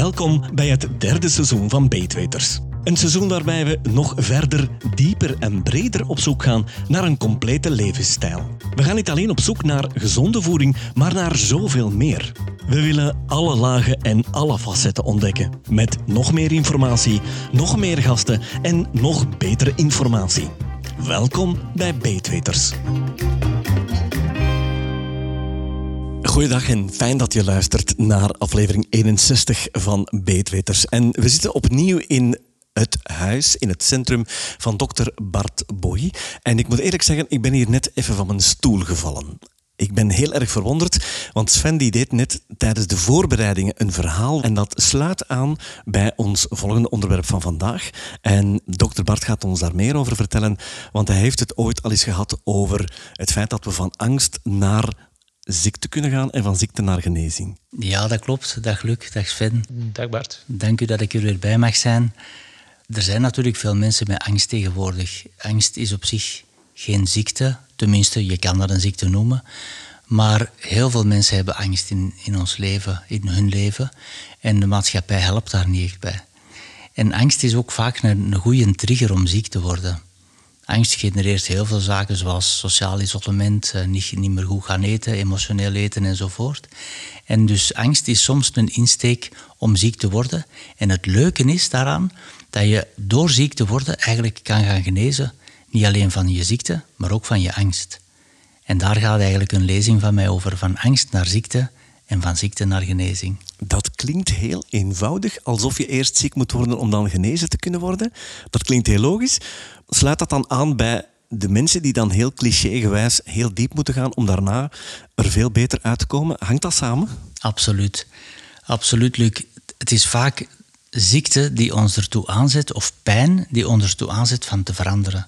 Welkom bij het derde seizoen van Beetweters. Een seizoen waarbij we nog verder, dieper en breder op zoek gaan naar een complete levensstijl. We gaan niet alleen op zoek naar gezonde voeding, maar naar zoveel meer. We willen alle lagen en alle facetten ontdekken. Met nog meer informatie, nog meer gasten en nog betere informatie. Welkom bij Beetweters. Goeiedag en fijn dat je luistert naar aflevering 61 van Beetweters. En we zitten opnieuw in het huis, in het centrum van dokter Bart Boy. En ik moet eerlijk zeggen, ik ben hier net even van mijn stoel gevallen. Ik ben heel erg verwonderd, want Sven die deed net tijdens de voorbereidingen een verhaal en dat sluit aan bij ons volgende onderwerp van vandaag. En dokter Bart gaat ons daar meer over vertellen, want hij heeft het ooit al eens gehad over het feit dat we van angst naar ziekte kunnen gaan en van ziekte naar genezing. Ja, dat klopt. Dag Luc, dag Sven. Dag Bart. Dank u dat ik er weer bij mag zijn. Er zijn natuurlijk veel mensen met angst tegenwoordig. Angst is op zich geen ziekte, tenminste, je kan dat een ziekte noemen. Maar heel veel mensen hebben angst in, in ons leven, in hun leven. En de maatschappij helpt daar niet echt bij. En angst is ook vaak een, een goede trigger om ziek te worden. Angst genereert heel veel zaken, zoals sociaal isolement, eh, niet, niet meer goed gaan eten, emotioneel eten enzovoort. En dus angst is soms een insteek om ziek te worden. En het leuke is daaraan dat je door ziek te worden eigenlijk kan gaan genezen. Niet alleen van je ziekte, maar ook van je angst. En daar gaat eigenlijk een lezing van mij over, van angst naar ziekte en van ziekte naar genezing. Dat klinkt heel eenvoudig, alsof je eerst ziek moet worden om dan genezen te kunnen worden. Dat klinkt heel logisch. Sluit dat dan aan bij de mensen die dan heel clichégewijs heel diep moeten gaan om daarna er veel beter uit te komen? Hangt dat samen? Absoluut. Absoluut, Luc. Het is vaak ziekte die ons ertoe aanzet, of pijn die ons ertoe aanzet van te veranderen.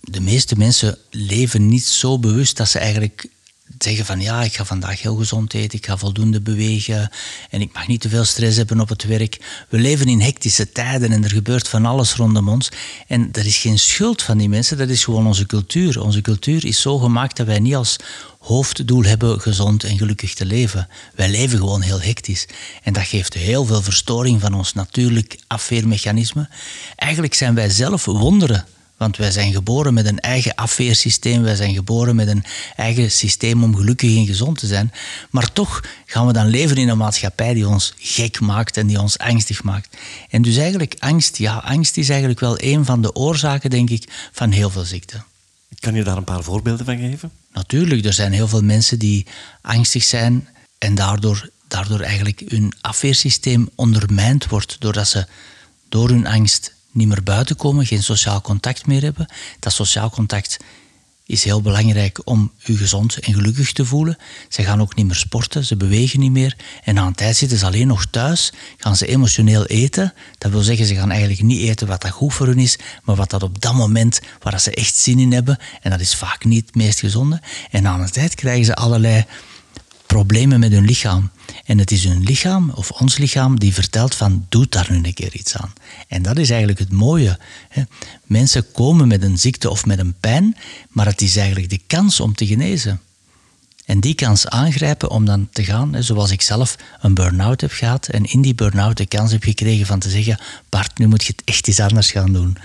De meeste mensen leven niet zo bewust dat ze eigenlijk zeggen van ja, ik ga vandaag heel gezond eten, ik ga voldoende bewegen en ik mag niet te veel stress hebben op het werk. We leven in hectische tijden en er gebeurt van alles rondom ons. En dat is geen schuld van die mensen, dat is gewoon onze cultuur. Onze cultuur is zo gemaakt dat wij niet als hoofddoel hebben gezond en gelukkig te leven. Wij leven gewoon heel hectisch. En dat geeft heel veel verstoring van ons natuurlijk afweermechanisme. Eigenlijk zijn wij zelf wonderen want wij zijn geboren met een eigen afweersysteem, wij zijn geboren met een eigen systeem om gelukkig en gezond te zijn. Maar toch gaan we dan leven in een maatschappij die ons gek maakt en die ons angstig maakt. En dus eigenlijk angst, ja, angst is eigenlijk wel een van de oorzaken, denk ik, van heel veel ziekten. Kan je daar een paar voorbeelden van geven? Natuurlijk, er zijn heel veel mensen die angstig zijn en daardoor, daardoor eigenlijk hun afweersysteem ondermijnd wordt, doordat ze door hun angst niet meer buiten komen, geen sociaal contact meer hebben. Dat sociaal contact is heel belangrijk om u gezond en gelukkig te voelen. Ze gaan ook niet meer sporten, ze bewegen niet meer. En na een tijd zitten ze alleen nog thuis, gaan ze emotioneel eten. Dat wil zeggen, ze gaan eigenlijk niet eten wat dat goed voor hun is, maar wat dat op dat moment, waar ze echt zin in hebben. En dat is vaak niet het meest gezonde. En na een tijd krijgen ze allerlei problemen met hun lichaam. En het is hun lichaam, of ons lichaam, die vertelt van doe daar nu een keer iets aan. En dat is eigenlijk het mooie. Mensen komen met een ziekte of met een pijn, maar het is eigenlijk de kans om te genezen. En die kans aangrijpen om dan te gaan, zoals ik zelf een burn-out heb gehad en in die burn-out de kans heb gekregen van te zeggen, Bart, nu moet je het echt iets anders gaan doen.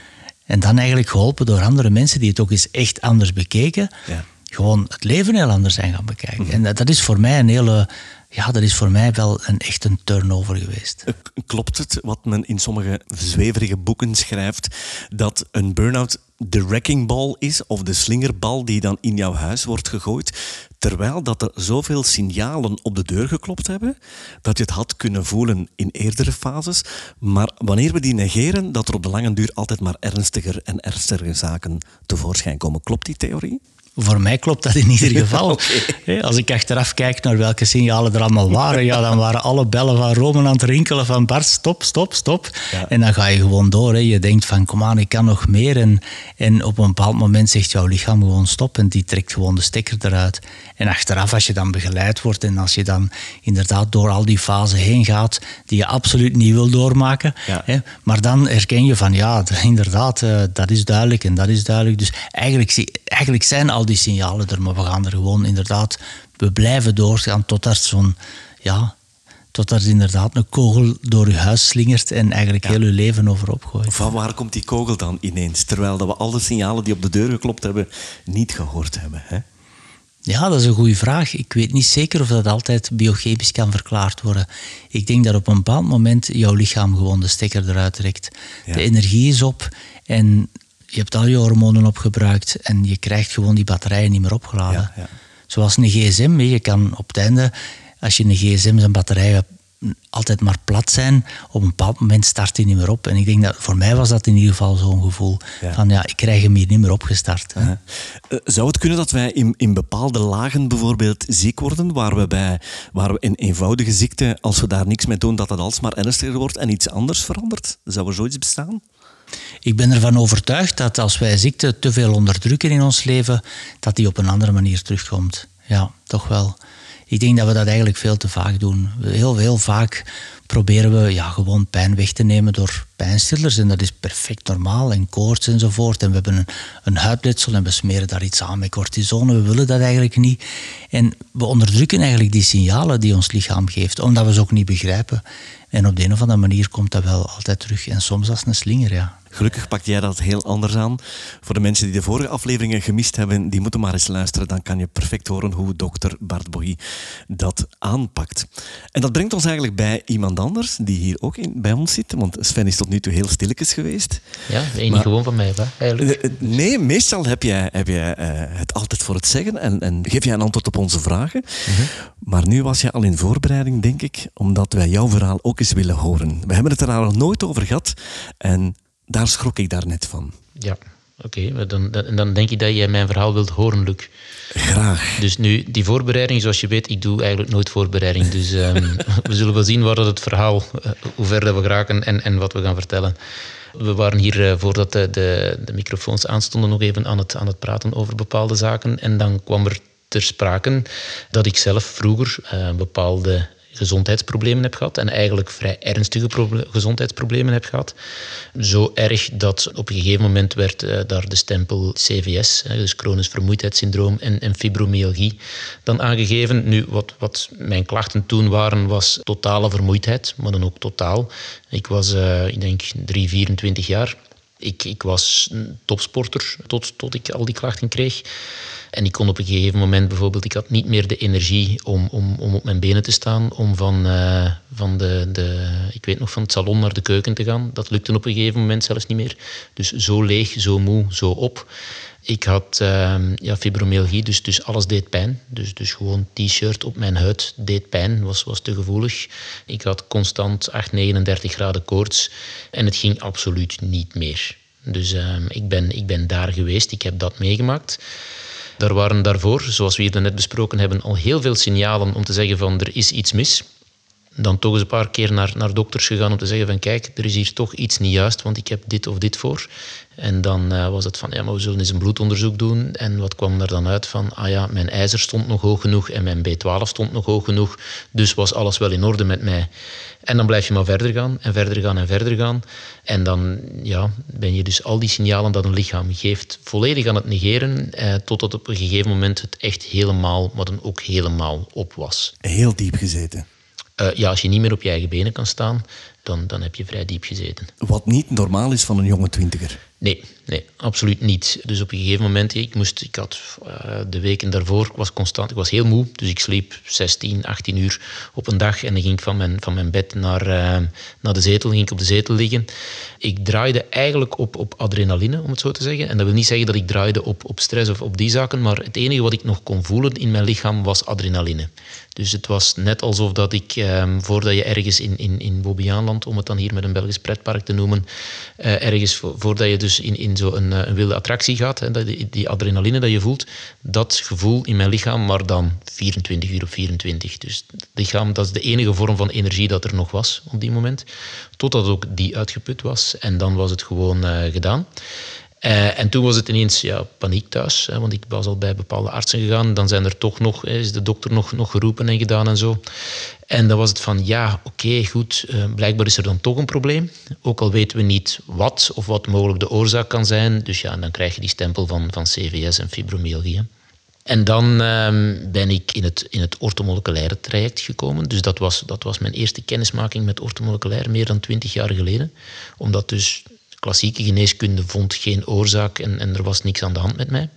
en dan eigenlijk geholpen door andere mensen die het ook eens echt anders bekeken. Ja gewoon het leven heel anders zijn gaan bekijken. Mhm. En dat is voor mij een hele, ja, dat is voor mij wel een echt een turnover geweest. Eh, klopt het wat men in sommige zweverige boeken schrijft, dat een burn-out de wrecking ball is, of de slingerbal die dan in jouw huis wordt gegooid, terwijl dat er zoveel signalen op de deur geklopt hebben, dat je het had kunnen voelen in eerdere fases, maar wanneer we die negeren, dat er op de lange duur altijd maar ernstiger en ernstiger zaken tevoorschijn komen. Klopt die theorie? Voor mij klopt dat in ieder geval. Als ik achteraf kijk naar welke signalen er allemaal waren, ja, dan waren alle bellen van Rome aan het rinkelen van Bart, stop, stop, stop. En dan ga je gewoon door. Hè. Je denkt van, kom aan, ik kan nog meer. En, en op een bepaald moment zegt jouw lichaam gewoon stop en die trekt gewoon de stekker eruit. En achteraf, als je dan begeleid wordt en als je dan inderdaad door al die fasen heen gaat, die je absoluut niet wil doormaken, hè, maar dan herken je van, ja, inderdaad, eh, dat is duidelijk en dat is duidelijk. Dus eigenlijk, eigenlijk zijn al die signalen er, maar we gaan er gewoon inderdaad, we blijven doorgaan totdat zo'n, ja, Totdat er inderdaad een kogel door je huis slingert en eigenlijk heel je leven overop gooit. Van waar komt die kogel dan ineens? Terwijl dat we alle signalen die op de deur geklopt hebben niet gehoord hebben. Hè? Ja, dat is een goede vraag. Ik weet niet zeker of dat altijd biochemisch kan verklaard worden. Ik denk dat op een bepaald moment jouw lichaam gewoon de stekker eruit trekt. De energie is op en je hebt al je hormonen opgebruikt en je krijgt gewoon die batterijen niet meer opgeladen. Ja, ja. Zoals een gsm, je kan op het einde, als je een gsm zijn batterij altijd maar plat zijn. Op een bepaald moment start hij niet meer op. En ik denk dat voor mij was dat in ieder geval zo'n gevoel van ja, ik krijg hem hier niet meer opgestart. Uh zou het kunnen dat wij in, in bepaalde lagen bijvoorbeeld ziek worden, waar we bij waar we een eenvoudige ziekte, als we daar niks mee doen, dat het alsmaar ernstiger wordt en iets anders verandert? Zou er zoiets bestaan? Ik ben ervan overtuigd dat als wij ziekte te veel onderdrukken in ons leven, dat die op een andere manier terugkomt. Ja, toch wel. Ik denk dat we dat eigenlijk veel te vaak doen. Heel, heel vaak proberen we ja, gewoon pijn weg te nemen door pijnstillers. En dat is perfect normaal. En koorts enzovoort. En we hebben een, een huidletsel en we smeren daar iets aan met cortisone. We willen dat eigenlijk niet. En we onderdrukken eigenlijk die signalen die ons lichaam geeft, omdat we ze ook niet begrijpen. En op de een of andere manier komt dat wel altijd terug. En soms als een slinger, ja. Gelukkig pak jij dat heel anders aan. Voor de mensen die de vorige afleveringen gemist hebben, die moeten maar eens luisteren. Dan kan je perfect horen hoe dokter Bart Boy dat aanpakt. En dat brengt ons eigenlijk bij iemand anders, die hier ook in, bij ons zit. Want Sven is tot nu toe heel stilletjes geweest. Ja, één gewoon van mij, eigenlijk. Eh, nee, meestal heb jij, heb jij uh, het altijd voor het zeggen en, en geef jij een antwoord op onze vragen. Mhm. Maar nu was je al in voorbereiding, denk ik, omdat wij jouw verhaal ook eens willen horen. We hebben het er nog nooit over gehad. En daar schrok ik daar net van. Ja, oké. dan, dan, dan, denk ik dat jij mijn verhaal wilt horen, Luc. Graag. Dus nu, die voorbereiding, zoals je weet, ik doe eigenlijk nooit voorbereiding. Dus um, we zullen wel zien waar dat het verhaal, uh, hoe ver dat we geraken en, en wat we gaan vertellen. We waren hier, uh, voordat de, de, de, microfoons aanstonden, nog even aan het, aan het praten over bepaalde zaken. En dan kwam er ter sprake dat ik zelf vroeger uh, bepaalde gezondheidsproblemen heb gehad en eigenlijk vrij ernstige gezondheidsproblemen heb gehad. Zo erg dat op een gegeven moment werd uh, daar de stempel CVS, dus chronisch vermoeidheidssyndroom en, en fibromyalgie, dan aangegeven. Nu, wat, wat mijn klachten toen waren, was totale vermoeidheid, maar dan ook totaal. Ik was, uh, ik denk, 3, 24 jaar. Ik, ik was topsporter tot, tot ik al die klachten kreeg. En ik kon op een gegeven moment bijvoorbeeld, ik had niet meer de energie om, om, om op mijn benen te staan, om van, uh, van de, de, ik weet nog, van het salon naar de keuken te gaan. Dat lukte op een gegeven moment zelfs niet meer. Dus zo leeg, zo moe, zo op. Ik had uh, ja, fibromyalgie, dus, dus alles deed pijn. Dus, dus gewoon t-shirt op mijn huid deed pijn, was, was te gevoelig. Ik had constant 8, 39 graden koorts en het ging absoluut niet meer. Dus uh, ik, ben, ik ben daar geweest, ik heb dat meegemaakt. Er waren daarvoor, zoals we hier net besproken hebben, al heel veel signalen om te zeggen van er is iets mis. Dan toch eens een paar keer naar, naar dokters gegaan om te zeggen van kijk, er is hier toch iets niet juist, want ik heb dit of dit voor. En dan uh, was het van, ja, maar we zullen eens een bloedonderzoek doen. En wat kwam er dan uit van, ah ja, mijn ijzer stond nog hoog genoeg en mijn B12 stond nog hoog genoeg. Dus was alles wel in orde met mij. En dan blijf je maar verder gaan en verder gaan en verder gaan. En dan ja, ben je dus al die signalen dat een lichaam geeft volledig aan het negeren, eh, totdat op een gegeven moment het echt helemaal, maar dan ook helemaal op was. Heel diep gezeten. Uh, ja, als je niet meer op je eigen benen kan staan, dan, dan heb je vrij diep gezeten. Wat niet normaal is van een jonge twintiger. Nee, nee, absoluut niet. Dus op een gegeven moment, ik, moest, ik had uh, de weken daarvoor, ik was constant, ik was heel moe, dus ik sliep 16, 18 uur op een dag en dan ging ik van mijn, van mijn bed naar, uh, naar de zetel, ging ik op de zetel liggen. Ik draaide eigenlijk op, op adrenaline, om het zo te zeggen. En dat wil niet zeggen dat ik draaide op, op stress of op die zaken, maar het enige wat ik nog kon voelen in mijn lichaam was adrenaline. Dus het was net alsof dat ik, um, voordat je ergens in, in, in Bobbejaanland, om het dan hier met een Belgisch pretpark te noemen, uh, ergens voordat je dus in, in zo'n een, een wilde attractie gaat, hè, die, die adrenaline dat je voelt, dat gevoel in mijn lichaam, maar dan 24 uur op 24. Dus het lichaam, dat is de enige vorm van energie dat er nog was op die moment. Totdat ook die uitgeput was. En dan was het gewoon uh, gedaan. Uh, en toen was het ineens ja, paniek thuis, hè, want ik was al bij bepaalde artsen gegaan. Dan zijn er toch nog, is de dokter nog, nog geroepen en gedaan en zo. En dan was het van, ja, oké, goed, uh, blijkbaar is er dan toch een probleem. Ook al weten we niet wat of wat mogelijk de oorzaak kan zijn. Dus ja, dan krijg je die stempel van, van CVS en fibromyalgie. En dan ehm, ben ik in het, in het ortomoleculaire traject gekomen. Dus dat was, dat was mijn eerste kennismaking met ortomoleculair, meer dan twintig jaar geleden. Omdat dus klassieke geneeskunde vond geen oorzaak en, en er was niks aan de hand met mij.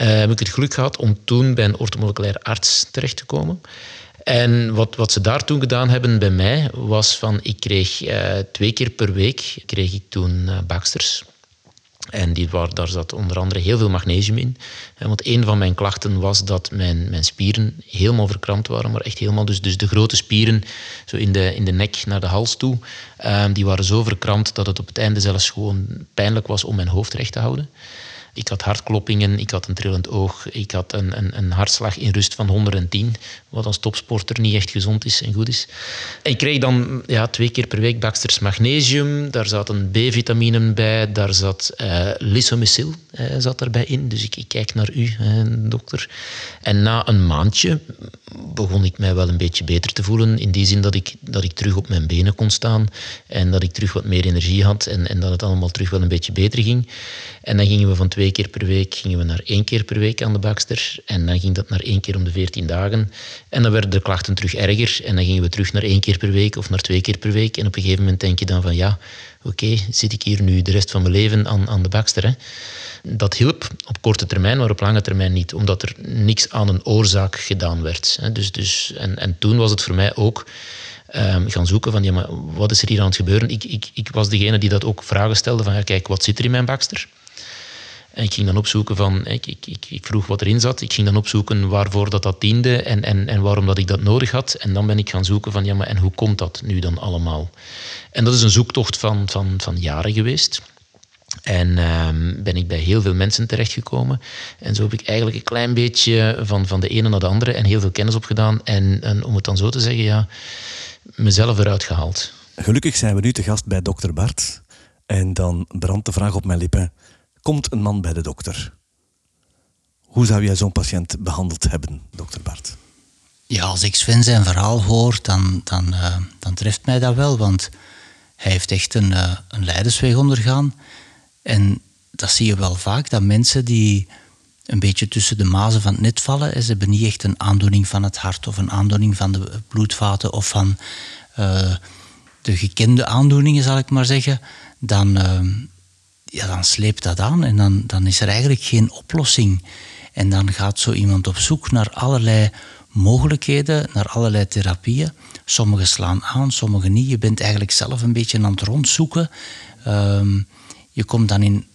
Uh, heb ik het geluk gehad om toen bij een ortomoleculair arts terecht te komen. En wat, wat ze daar toen gedaan hebben bij mij, was van ik kreeg uh, twee keer per week kreeg ik toen uh, Baxters. En die, waar, daar zat onder andere heel veel magnesium in. Want een van mijn klachten was dat mijn, mijn spieren helemaal verkrampt waren, maar echt helemaal. Dus, dus de grote spieren, zo in de, in de nek naar de hals toe, um, die waren zo verkrampt dat het op het einde zelfs gewoon pijnlijk was om mijn hoofd recht te houden. Ik had hartkloppingen, ik had een trillend oog, ik had een, een, een hartslag in rust van 110, wat als topsporter niet echt gezond is en goed is. ik kreeg dan ja, twee keer per week Baxters magnesium, daar zaten B-vitaminen bij, daar zat lisomycil uh, zat erbij in. Dus ik, ik kijk naar u, dokter. En na een maandje begon ik mij wel een beetje beter te voelen, in die zin dat ik, dat ik terug op mijn benen kon staan en dat ik terug wat meer energie had en, en dat het allemaal terug wel een beetje beter ging. En dan gingen we van twee keer per week gingen we naar één keer per week aan de Baxter. En dan ging dat naar één keer om de veertien dagen. En dan werden de klachten terug erger. En dan gingen we terug naar één keer per week of naar twee keer per week. En op een gegeven moment denk je dan van ja, oké, zit ik hier nu de rest van mijn leven aan, aan de Baxter. Hè? Dat hielp op korte termijn, maar op lange termijn niet. Omdat er niks aan een oorzaak gedaan werd. Hè? Dus, dus, en, en toen was het voor mij ook... Um, gaan zoeken van ja, maar wat is er hier aan het gebeuren? Ik, ik, ik was degene die dat ook vragen stelde van ja, kijk, wat zit er in mijn Baxter? En ik ging dan opzoeken van, ik, ik, ik, vroeg wat erin zat. Ik ging dan opzoeken waarvoor dat, dat diende en, en, en waarom dat ik dat nodig had. En dan ben ik gaan zoeken van, ja, maar en hoe komt dat nu dan allemaal? En dat is een zoektocht van, van, van jaren geweest. En um, ben ik bij heel veel mensen terechtgekomen. En zo heb ik eigenlijk een klein beetje van, van de ene naar de andere en heel veel kennis opgedaan. En, en om het dan zo te zeggen, ja, mezelf eruit gehaald. Gelukkig zijn we nu te gast bij dokter Bart. En dan brandt de vraag op mijn lippen komt een man bij de dokter. Hoe zou jij zo'n patiënt behandeld hebben, dokter Bart? Ja, als ik Sven zijn verhaal hoor, dan, dan, uh, dan treft mij dat wel. Want hij heeft echt een, uh, een leidersweg ondergaan. En dat zie je wel vaak, dat mensen die een beetje tussen de mazen van het net vallen, ze hebben niet echt een aandoening van het hart of een aandoening van de bloedvaten of van uh, de gekende aandoeningen, zal ik maar zeggen, dan, ja, dan sleept dat aan en dan, dan is er eigenlijk geen oplossing. En dan gaat zo iemand op zoek naar allerlei mogelijkheden, naar allerlei therapieën. Sommige slaan aan, sommige niet. Je bent eigenlijk zelf een beetje aan het rondzoeken. Um, je komt dan in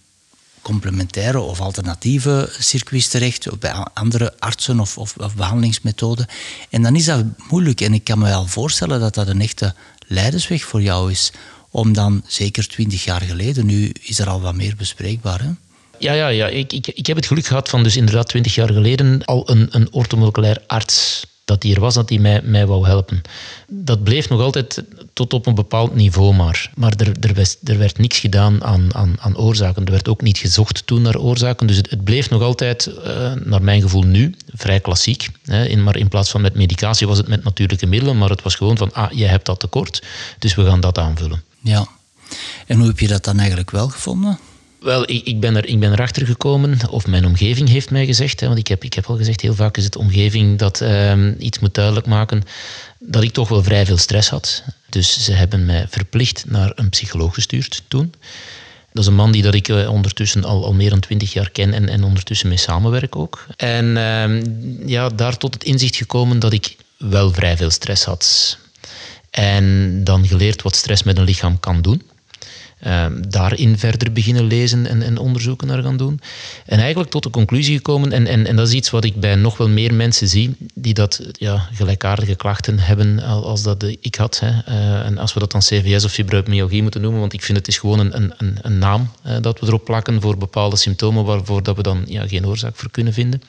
complementaire of alternatieve circuits terecht, bij andere artsen of, of, of, behandelingsmethoden. En dan is dat moeilijk. En ik kan me wel voorstellen dat dat een echte leidersweg voor jou is om dan zeker twintig jaar geleden, nu is er al wat meer bespreekbaar. Hè? Ja, ja, ja. Ik, ik, ik heb het geluk gehad van dus inderdaad twintig jaar geleden al een, een ortomoleculair arts dat die er was, dat die mij, mij wou helpen. Dat bleef nog altijd tot op een bepaald niveau maar. Maar er, er, was, er werd niks gedaan aan, aan, aan oorzaken. Er werd ook niet gezocht toen naar oorzaken. Dus het, bleef nog altijd, uh, naar mijn gevoel nu, vrij klassiek. Hè. In, maar in plaats van met medicatie was het met natuurlijke middelen. Maar het was gewoon van, ah, jij hebt dat tekort, dus we gaan dat aanvullen. Ja. En hoe heb je dat dan eigenlijk wel gevonden? Wel, ik, ik, ben er, ik ben erachter gekomen, of mijn omgeving heeft mij gezegd, hè, want ik heb, ik heb al gezegd, heel vaak is het omgeving dat um, iets moet duidelijk maken, dat ik toch wel vrij veel stress had. Dus ze hebben mij verplicht naar een psycholoog gestuurd toen. Dat is een man die dat ik uh, ondertussen al, al meer dan twintig jaar ken en, en ondertussen mee samenwerk ook. En uh, ja, daar tot het inzicht gekomen dat ik wel vrij veel stress had. En dan geleerd wat stress met een lichaam kan doen. Um, daarin verder beginnen lezen en, en, onderzoeken naar gaan doen. En eigenlijk tot de conclusie gekomen, en, en, en dat is iets wat ik bij nog wel meer mensen zie, die dat ja, gelijkaardige klachten hebben als dat ik had. Hè. Uh, en als we dat dan CVS of fibromyalgie moeten noemen, want ik vind het is gewoon een, een, een naam dat we erop plakken voor bepaalde symptomen waarvoor dat we dan ja, geen oorzaak voor kunnen vinden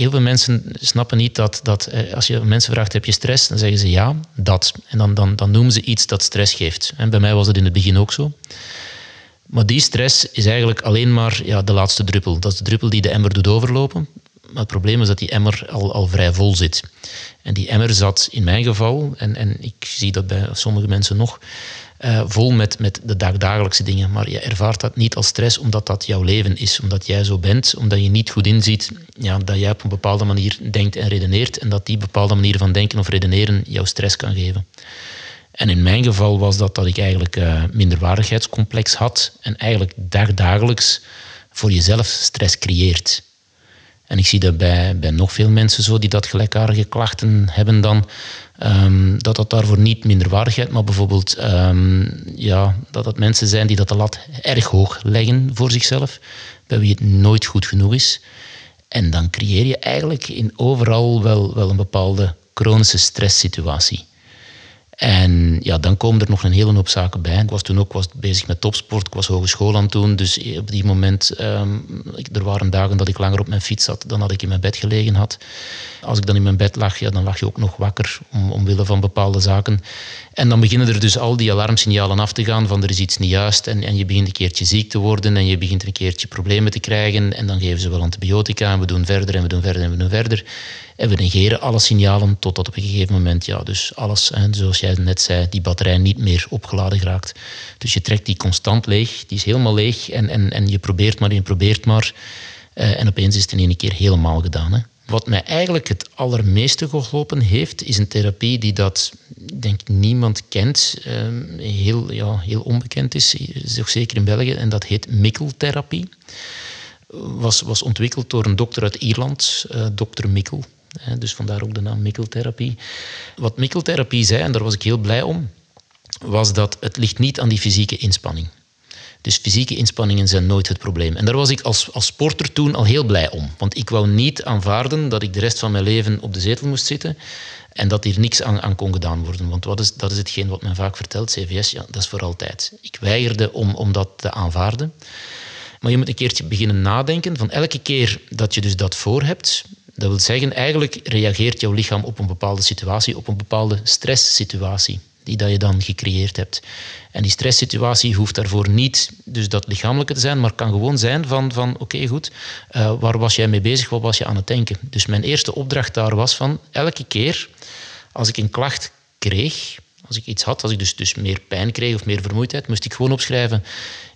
heel veel mensen snappen niet dat, dat eh, als je mensen vraagt, heb je stress? Dan zeggen ze ja, dat. En dan, dan, dan noemen ze iets dat stress geeft. En bij mij was het in het begin ook zo. Maar die stress is eigenlijk alleen maar ja, de laatste druppel. Dat is de druppel die de emmer doet overlopen. Maar het probleem is dat die emmer al, al vrij vol zit. En die emmer zat in mijn geval, en, en ik zie dat bij sommige mensen nog, uh, vol met, met de dagdagelijkse dingen. Maar je ervaart dat niet als stress omdat dat jouw leven is, omdat jij zo bent, omdat je niet goed inziet ja, dat jij op een bepaalde manier denkt en redeneert en dat die bepaalde manier van denken of redeneren jou stress kan geven. En in mijn geval was dat dat ik eigenlijk uh, minderwaardigheidscomplex had en eigenlijk dagdagelijks voor jezelf stress creëert. En ik zie dat bij, bij nog veel mensen zo die dat gelijkaardige klachten hebben dan, um, dat dat daarvoor niet minderwaardigheid, maar bijvoorbeeld um, ja, dat het mensen zijn die dat de lat erg hoog leggen voor zichzelf, bij wie het nooit goed genoeg is. En dan creëer je eigenlijk in overal wel, wel een bepaalde chronische stresssituatie. En ja, dan komen er nog een hele hoop zaken bij. Ik was toen ook was bezig met topsport, ik was hogeschool aan doen. Dus op die moment, um, er waren dagen dat ik langer op mijn fiets zat dan dat ik in mijn bed gelegen had. Als ik dan in mijn bed lag, ja, dan lag je ook nog wakker om, omwille van bepaalde zaken. En dan beginnen er dus al die alarmsignalen af te gaan van er is iets niet juist en, en je begint een keertje ziek te worden en je begint een keertje problemen te krijgen en dan geven ze wel antibiotica en we doen verder en we doen verder en we doen verder. En we negeren alle signalen totdat op een gegeven moment, ja, dus alles, hè, zoals jij net zei, die batterij niet meer opgeladen raakt. Dus je trekt die constant leeg, die is helemaal leeg en, en, en je probeert maar en je probeert maar. Uh, en opeens is het in één keer helemaal gedaan. Hè. Wat mij eigenlijk het allermeeste geholpen heeft, is een therapie die dat, denk ik, niemand kent, uh, heel, ja, heel onbekend is, toch zeker in België, en dat heet mikkeltherapie. Was, was ontwikkeld door een dokter uit Ierland, uh, dokter Mikkel. Dus vandaar ook de naam mikkeltherapie. Wat mikkeltherapie zei, en daar was ik heel blij om, was dat het ligt niet aan die fysieke inspanning. Dus fysieke inspanningen zijn nooit het probleem. En daar was ik als, als sporter toen al heel blij om. Want ik wou niet aanvaarden dat ik de rest van mijn leven op de zetel moest zitten en dat hier niks aan, kon gedaan worden. Want wat is, dat is hetgeen wat men vaak vertelt, CVS, ja, dat is voor altijd. Ik weigerde om, om dat te aanvaarden. Maar je moet een keertje beginnen nadenken van elke keer dat je dus dat voor hebt, dat wil zeggen, eigenlijk reageert jouw lichaam op een bepaalde situatie, op een bepaalde stresssituatie die dat je dan gecreëerd hebt. En die stresssituatie hoeft daarvoor niet dus dat lichamelijke te zijn, maar kan gewoon zijn van, van oké goed, uh, waar was jij mee bezig, wat was je aan het denken? Dus mijn eerste opdracht daar was van elke keer als ik een klacht kreeg, als ik iets had, als ik dus, dus meer pijn kreeg of meer vermoeidheid, moest ik gewoon opschrijven,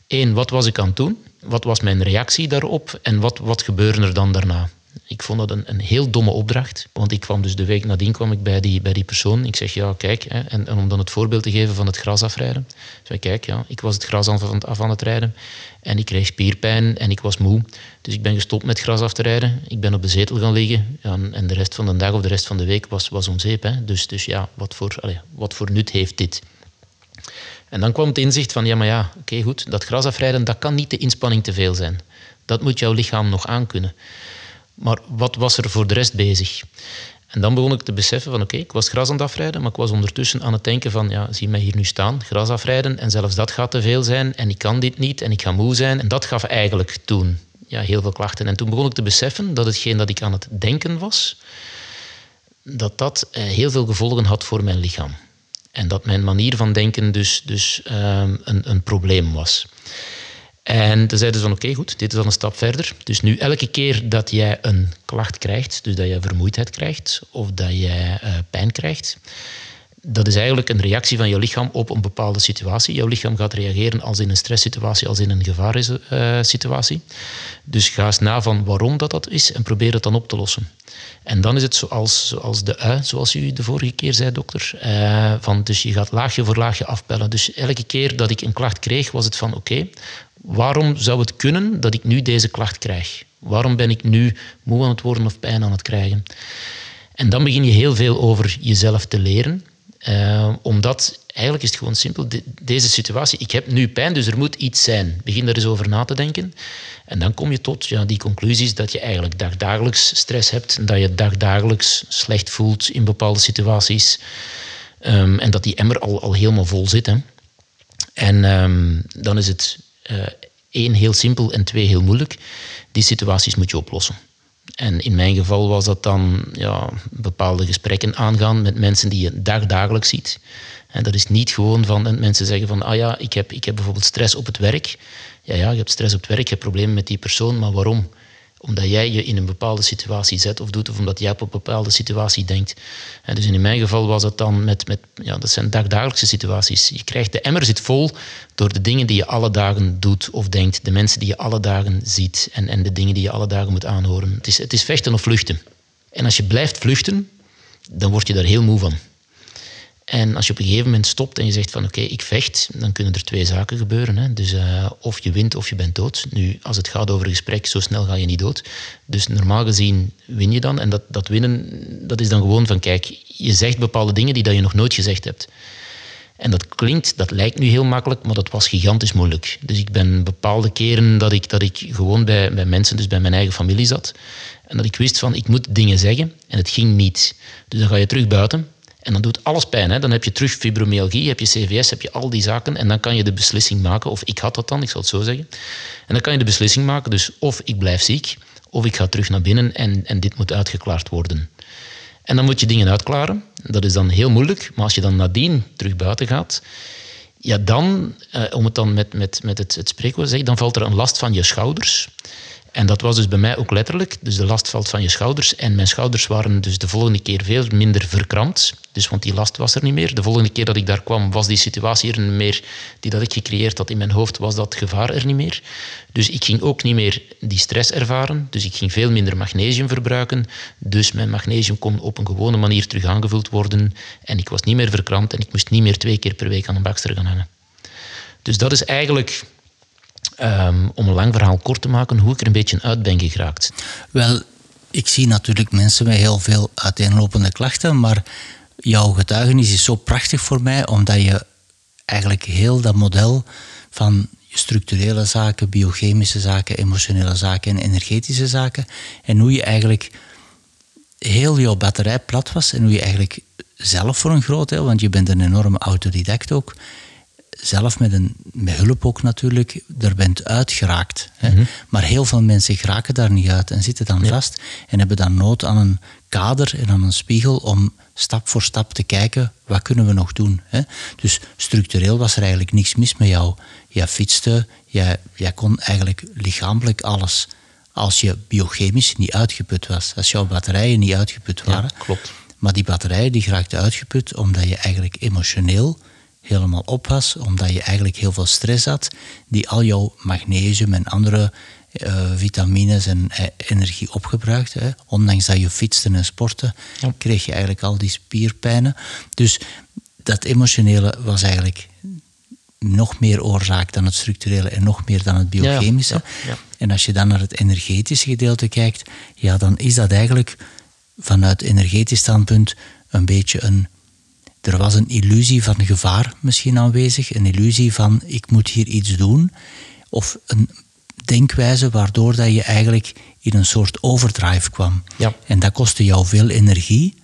één, wat was ik aan het doen? Wat was mijn reactie daarop? En wat, wat gebeurde er dan daarna? Ik vond dat een, een heel domme opdracht. Want ik kwam dus de week nadien kwam ik bij die, bij die persoon. Ik zeg, ja, kijk, hè, en, en, om dan het voorbeeld te geven van het gras afrijden. Zeg, kijk, ja, ik was het gras af, af aan het rijden. En ik kreeg spierpijn en ik was moe. Dus ik ben gestopt met gras af te rijden. Ik ben op de zetel gaan liggen. En de rest van de dag of de rest van de week was, was om zeep. Hè. Dus, dus ja, wat voor, allez, wat voor nut heeft dit? En dan kwam het inzicht van, ja, maar ja, oké, goed, dat gras afrijden, dat kan niet de inspanning te veel zijn. Dat moet jouw lichaam nog aankunnen. Maar wat was er voor de rest bezig? En dan begon ik te beseffen van oké, ik was gras aan het afrijden, maar ik was ondertussen aan het denken van ja, zie mij hier nu staan, gras afrijden en zelfs dat gaat te veel zijn en ik kan dit niet en ik ga moe zijn. En dat gaf eigenlijk toen ja, heel veel klachten. En toen begon ik te beseffen dat hetgeen dat ik aan het denken was, dat dat eh, heel veel gevolgen had voor mijn lichaam. En dat mijn manier van denken dus, dus um, een, een probleem was. En toen zeiden ze van oké, goed, dit is dan een stap verder. Dus nu elke keer dat jij een klacht krijgt, dus dat je vermoeidheid krijgt of dat jij uh, pijn krijgt, dat is eigenlijk een reactie van je lichaam op een bepaalde situatie. Jouw lichaam gaat reageren als in een stresssituatie, als in een gevarensituatie. Dus ga eens na van waarom dat, dat is en probeer het dan op te lossen. En dan is het zoals, zoals de ui, zoals u de vorige keer zei, dokter. Uh, van, dus je gaat laagje voor laagje afpellen. Dus elke keer dat ik een klacht kreeg, was het van oké, waarom zou het kunnen dat ik nu deze klacht krijg? Waarom ben ik nu moe aan het worden of pijn aan het krijgen? En dan begin je heel veel over jezelf te leren. Uh, omdat eigenlijk is het gewoon simpel. deze situatie, ik heb nu pijn, dus er moet iets zijn. Begin er eens over na te denken. En dan kom je tot ja, die conclusies dat je eigenlijk dagdagelijks stress hebt. Dat je dagdagelijks slecht voelt in bepaalde situaties. Um, en dat die emmer al, al helemaal vol zit. Hè. En um, dan is het uh, één heel simpel en twee heel moeilijk. Die situaties moet je oplossen. En in mijn geval was dat dan ja, bepaalde gesprekken aangaan met mensen die je dagdagelijks ziet. En dat is niet gewoon van mensen zeggen van, ah ja, ik heb, ik heb bijvoorbeeld stress op het werk. Ja, ja, je hebt stress op het werk, je hebt problemen met die persoon, maar waarom? Omdat jij je in een bepaalde situatie zet of doet, of omdat jij op een bepaalde situatie denkt. En dus in mijn geval was het dan met, met ja, dat zijn dagdagelijkse situaties. Je krijgt, de emmer zit vol door de dingen die je alle dagen doet of denkt, de mensen die je alle dagen ziet en, en de dingen die je alle dagen moet aanhoren. Het is, het is vechten of vluchten. En als je blijft vluchten, dan word je daar heel moe van. En als je op een gegeven moment stopt en je zegt van oké, ik vecht, dan kunnen er twee zaken gebeuren. Hè. Dus uh, of je wint of je bent dood. Nu, als het gaat over een gesprek, zo snel ga je niet dood. Dus normaal gezien win je dan. En dat, dat winnen, dat is dan gewoon van kijk, je zegt bepaalde dingen die dat je nog nooit gezegd hebt. En dat klinkt, dat lijkt nu heel makkelijk, maar dat was gigantisch moeilijk. Dus ik ben bepaalde keren dat ik, dat ik gewoon bij, bij mensen, dus bij mijn eigen familie zat. En dat ik wist van, ik moet dingen zeggen en het ging niet. Dus dan ga je terug buiten en dan doet alles pijn. Hè? Dan heb je terug fibromyalgie, heb je CVS, heb je al die zaken. En dan kan je de beslissing maken, of ik had dat dan, ik zal het zo zeggen. En dan kan je de beslissing maken, dus of ik blijf ziek, of ik ga terug naar binnen en, en dit moet uitgeklaard worden. En dan moet je dingen uitklaren. Dat is dan heel moeilijk. Maar als je dan nadien terug buiten gaat, ja, dan, eh, om het dan met, met, met het, het spreekwoord te zeggen, dan valt er een last van je schouders. En dat was dus bij mij ook letterlijk. Dus de last valt van je schouders. En mijn schouders waren dus de volgende keer veel minder verkrampt. Dus want die last was er niet meer. De volgende keer dat ik daar kwam, was die situatie er niet meer die dat ik gecreëerd had in mijn hoofd, was dat gevaar er niet meer. Dus ik ging ook niet meer die stress ervaren. Dus ik ging veel minder magnesium verbruiken. Dus mijn magnesium kon op een gewone manier terug aangevuld worden. En ik was niet meer verkrampt en ik moest niet meer twee keer per week aan een bakster gaan hangen. Dus dat is eigenlijk Um, om een lang verhaal kort te maken, hoe ik er een beetje uit ben geraakt. Wel, ik zie natuurlijk mensen met heel veel uiteenlopende klachten, maar jouw getuigenis is zo prachtig voor mij, omdat je eigenlijk heel dat model van structurele zaken, biochemische zaken, emotionele zaken en energetische zaken, en hoe je eigenlijk heel jouw batterij plat was en hoe je eigenlijk zelf voor een groot deel, want je bent een enorme autodidact ook, zelf met, een, met hulp ook natuurlijk, er bent uitgeraakt. Hè. Mhm. Maar heel veel mensen geraken daar niet uit en zitten dan vast en hebben dan nood aan een kader en aan een spiegel om stap voor stap te kijken, wat kunnen we nog doen. Hè. Dus structureel was er eigenlijk niks mis met jou. Jij fietste, jij, jij kon eigenlijk lichamelijk alles. Als je biochemisch niet uitgeput was, als jouw batterijen niet uitgeput waren. Ja, klopt. Maar die batterijen die geraakten uitgeput omdat je eigenlijk emotioneel helemaal op was, omdat je eigenlijk heel veel stress had, die al jouw magnesium en andere uh, vitamines en uh, energie opgebruikte. Hè. Ondanks dat je fietste en sportte, kreeg je eigenlijk al die spierpijnen. Dus dat emotionele was eigenlijk nog meer oorzaak dan het structurele en nog meer dan het biochemische. Ja, en als je dan naar het energetische gedeelte kijkt, ja, dan is dat eigenlijk vanuit energetisch standpunt een beetje een er was een illusie van gevaar misschien aanwezig, een illusie van ik moet hier iets doen, of een denkwijze waardoor dat je eigenlijk in een soort overdrive kwam. Ja. En dat kostte jou veel energie,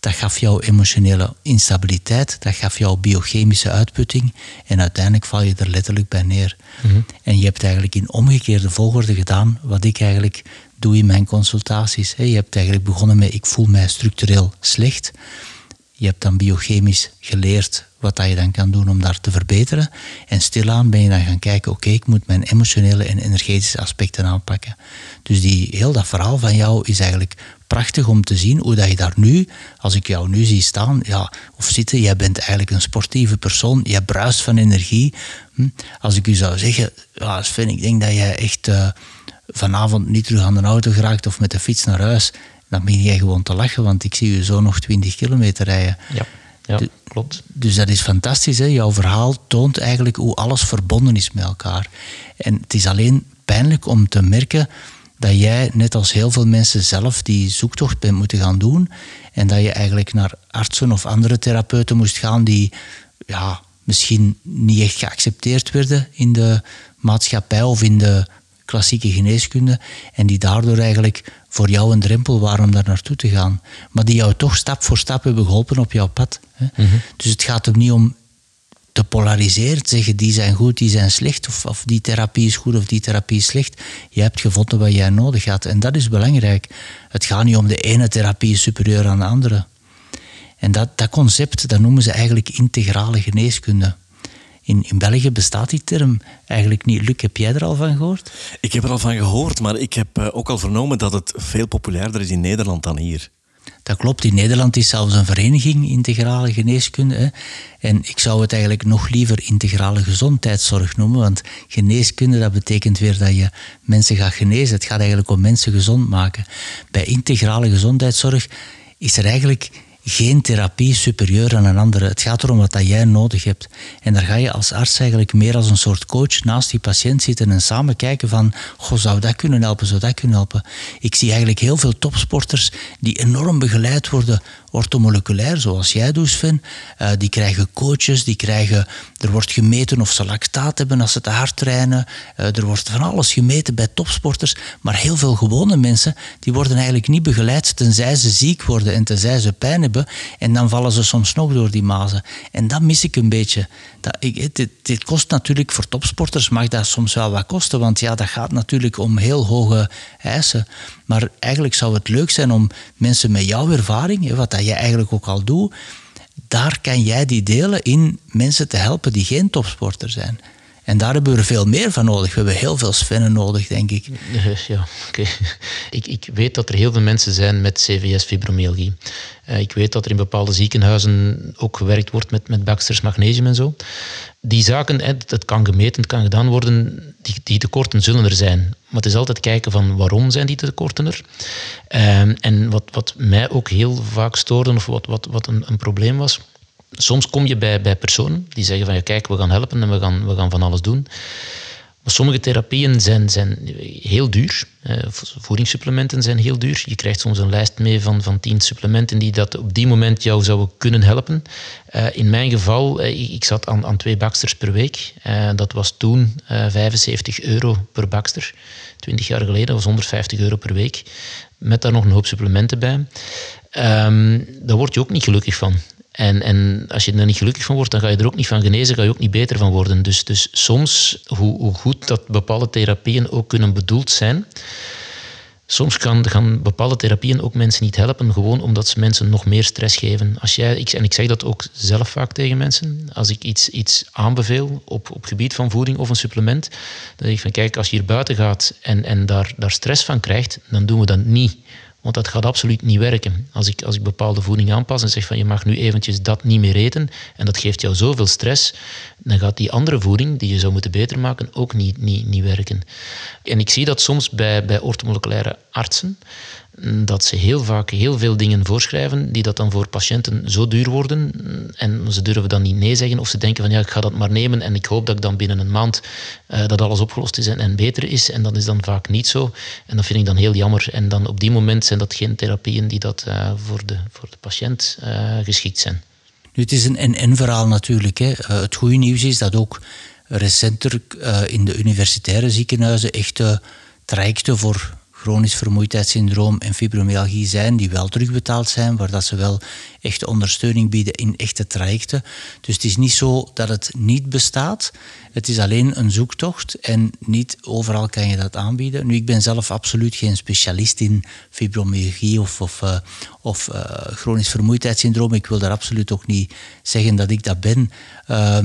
dat gaf jou emotionele instabiliteit, dat gaf jou biochemische uitputting en uiteindelijk val je er letterlijk bij neer. Mhm. En je hebt eigenlijk in omgekeerde volgorde gedaan wat ik eigenlijk doe in mijn consultaties. Je hebt eigenlijk begonnen met ik voel mij structureel slecht. Je hebt dan biochemisch geleerd wat dat je dan kan doen om daar te verbeteren. En stilaan ben je dan gaan kijken, oké, ik moet mijn emotionele en energetische aspecten aanpakken. Dus die, heel dat verhaal van jou is eigenlijk prachtig om te zien hoe dat je daar nu, als ik jou nu zie staan ja, of zitten, jij bent eigenlijk een sportieve persoon, jij bruist van energie. Hm? Als ik u zou zeggen, ja, Sven, ik denk dat jij echt uh, vanavond niet terug aan de auto geraakt of met de fiets naar huis dan begin jij gewoon te lachen, want ik zie je zo nog 20 kilometer rijden. Ja, ja klopt. Dus dat is fantastisch. Hè? Jouw verhaal toont eigenlijk hoe alles verbonden is met elkaar. En het is alleen pijnlijk om te merken dat jij, net als heel veel mensen zelf, die zoektocht bent moeten gaan doen. En dat je eigenlijk naar artsen of andere therapeuten moest gaan die ja, misschien niet echt geaccepteerd werden in de maatschappij of in de klassieke geneeskunde. En die daardoor eigenlijk voor jou een drempel waren om daar naartoe te gaan. Maar die jou toch stap voor stap hebben geholpen op jouw pad. Hè? Mhm. Dus het gaat er niet om te polariseren, te zeggen die zijn goed, die zijn slecht, of, of die therapie is goed of die therapie is slecht. Je hebt gevonden wat jij nodig had. En dat is belangrijk. Het gaat niet om de ene therapie superieur aan de andere. En dat, dat concept, dat noemen ze eigenlijk integrale geneeskunde. In, in België bestaat die term eigenlijk niet. Luc, heb jij er al van gehoord? Ik heb er al van gehoord, maar ik heb eh, ook al vernomen dat het veel populairder is in Nederland dan hier. Dat klopt. In Nederland is zelfs een vereniging integrale geneeskunde. Hè. En ik zou het eigenlijk nog liever integrale gezondheidszorg noemen. Want geneeskunde, dat betekent weer dat je mensen gaat genezen. Het gaat eigenlijk om mensen gezond maken. Bij integrale gezondheidszorg is er eigenlijk geen therapie superieur aan een andere. Het gaat erom wat dat jij nodig hebt. En daar ga je als arts eigenlijk meer als een soort coach naast die patiënt zitten en samen kijken van, goh, zou dat kunnen helpen, zou dat kunnen helpen. Ik zie eigenlijk heel veel topsporters die enorm begeleid worden ortomoleculair, zoals jij doet, Sven. Uh, die krijgen coaches, die krijgen, er wordt gemeten of ze lactaat hebben als ze te hard trainen. Uh, er wordt van alles gemeten bij topsporters. Maar heel veel gewone mensen, die worden eigenlijk niet begeleid tenzij ze ziek worden en tenzij ze pijn hebben. En dan vallen ze soms nog door die mazen. En dat mis ik een beetje. Dat, ik, dit, dit kost natuurlijk voor topsporters, mag dat soms wel wat kosten. Want ja, dat gaat natuurlijk om heel hoge eisen. Maar eigenlijk zou het leuk zijn om mensen met jouw ervaring, wat dat jij eigenlijk ook al doet, daar kan jij die delen in mensen te helpen die geen topsporter zijn. En daar hebben we er veel meer van nodig. We hebben heel veel Svennen nodig, denk ik. Ja, oké. Ik, ik weet dat er heel veel mensen zijn met CVS-fibromyalgie. Uh, ik weet dat er in bepaalde ziekenhuizen ook gewerkt wordt met, met Baxter's magnesium en zo. Die zaken, het kan gemeten, kan gedaan worden, die, die tekorten zullen er zijn. Maar het is altijd kijken van waarom zijn die tekorten er. Uh, en wat, wat mij ook heel vaak stoorde, of wat, wat, wat een, een probleem was, soms kom je bij, bij personen die zeggen van ja, kijk, we gaan helpen en we gaan, we gaan van alles doen. Maar sommige therapieën zijn, zijn heel duur. voedingssupplementen zijn heel duur. Je krijgt soms een lijst mee van, van tien supplementen die dat op die moment jou zouden kunnen helpen. Uh, in mijn geval, uh, ik zat aan, aan twee baksters per week. Dat was toen 75 euro per bakster. 20 jaar geleden was 150 euro per week. Met daar nog een hoop supplementen bij. Um, daar word je ook niet gelukkig van. En, en als je er niet gelukkig van wordt, dan ga je er ook niet van genezen, ga je ook niet beter van worden. Dus, dus soms, hoe, hoe goed dat bepaalde therapieën ook kunnen bedoeld zijn, soms kan, gaan bepaalde therapieën ook mensen niet helpen, gewoon omdat ze mensen nog meer stress geven. Als jij, en ik zeg dat ook zelf vaak tegen mensen, als ik iets, iets aanbeveel op, op gebied van voeding of een supplement, dan zeg ik van kijk, als je hier buiten gaat en, en daar, daar stress van krijgt, dan doen we dat niet. Want dat gaat absoluut niet werken. Als ik, als ik bepaalde voeding aanpas en zeg van je mag nu eventjes dat niet meer eten en dat geeft jou zoveel stress, dan gaat die andere voeding die je zou moeten beter maken ook niet, niet, niet werken. En ik zie dat soms bij, bij ortomoleculaire artsen, dat ze heel vaak heel veel dingen voorschrijven die dat dan voor patiënten zo duur worden en ze durven dan niet nee zeggen of ze denken van ja, ik ga dat maar nemen en ik hoop dat ik dan binnen een maand uh, dat alles opgelost is en, beter is en dat is dan vaak niet zo en dat vind ik dan heel jammer en dan op die moment zijn dat geen therapieën die dat uh, voor, de, voor de patiënt uh, geschikt zijn. Nu, het is een en-en-verhaal natuurlijk. Hè. het goede nieuws is dat ook recenter in de universitaire ziekenhuizen echte trajecten voor chronisch vermoeidheidssyndroom en fibromyalgie zijn, die wel terugbetaald zijn, waar dat ze wel echte ondersteuning bieden in echte trajecten. Dus het is niet zo dat het niet bestaat. Het is alleen een zoektocht en niet overal kan je dat aanbieden. Nu, ik ben zelf absoluut geen specialist in fibromyalgie of, of, of uh, chronisch vermoeidheidssyndroom. Ik wil daar absoluut ook niet zeggen dat ik dat ben. Uh,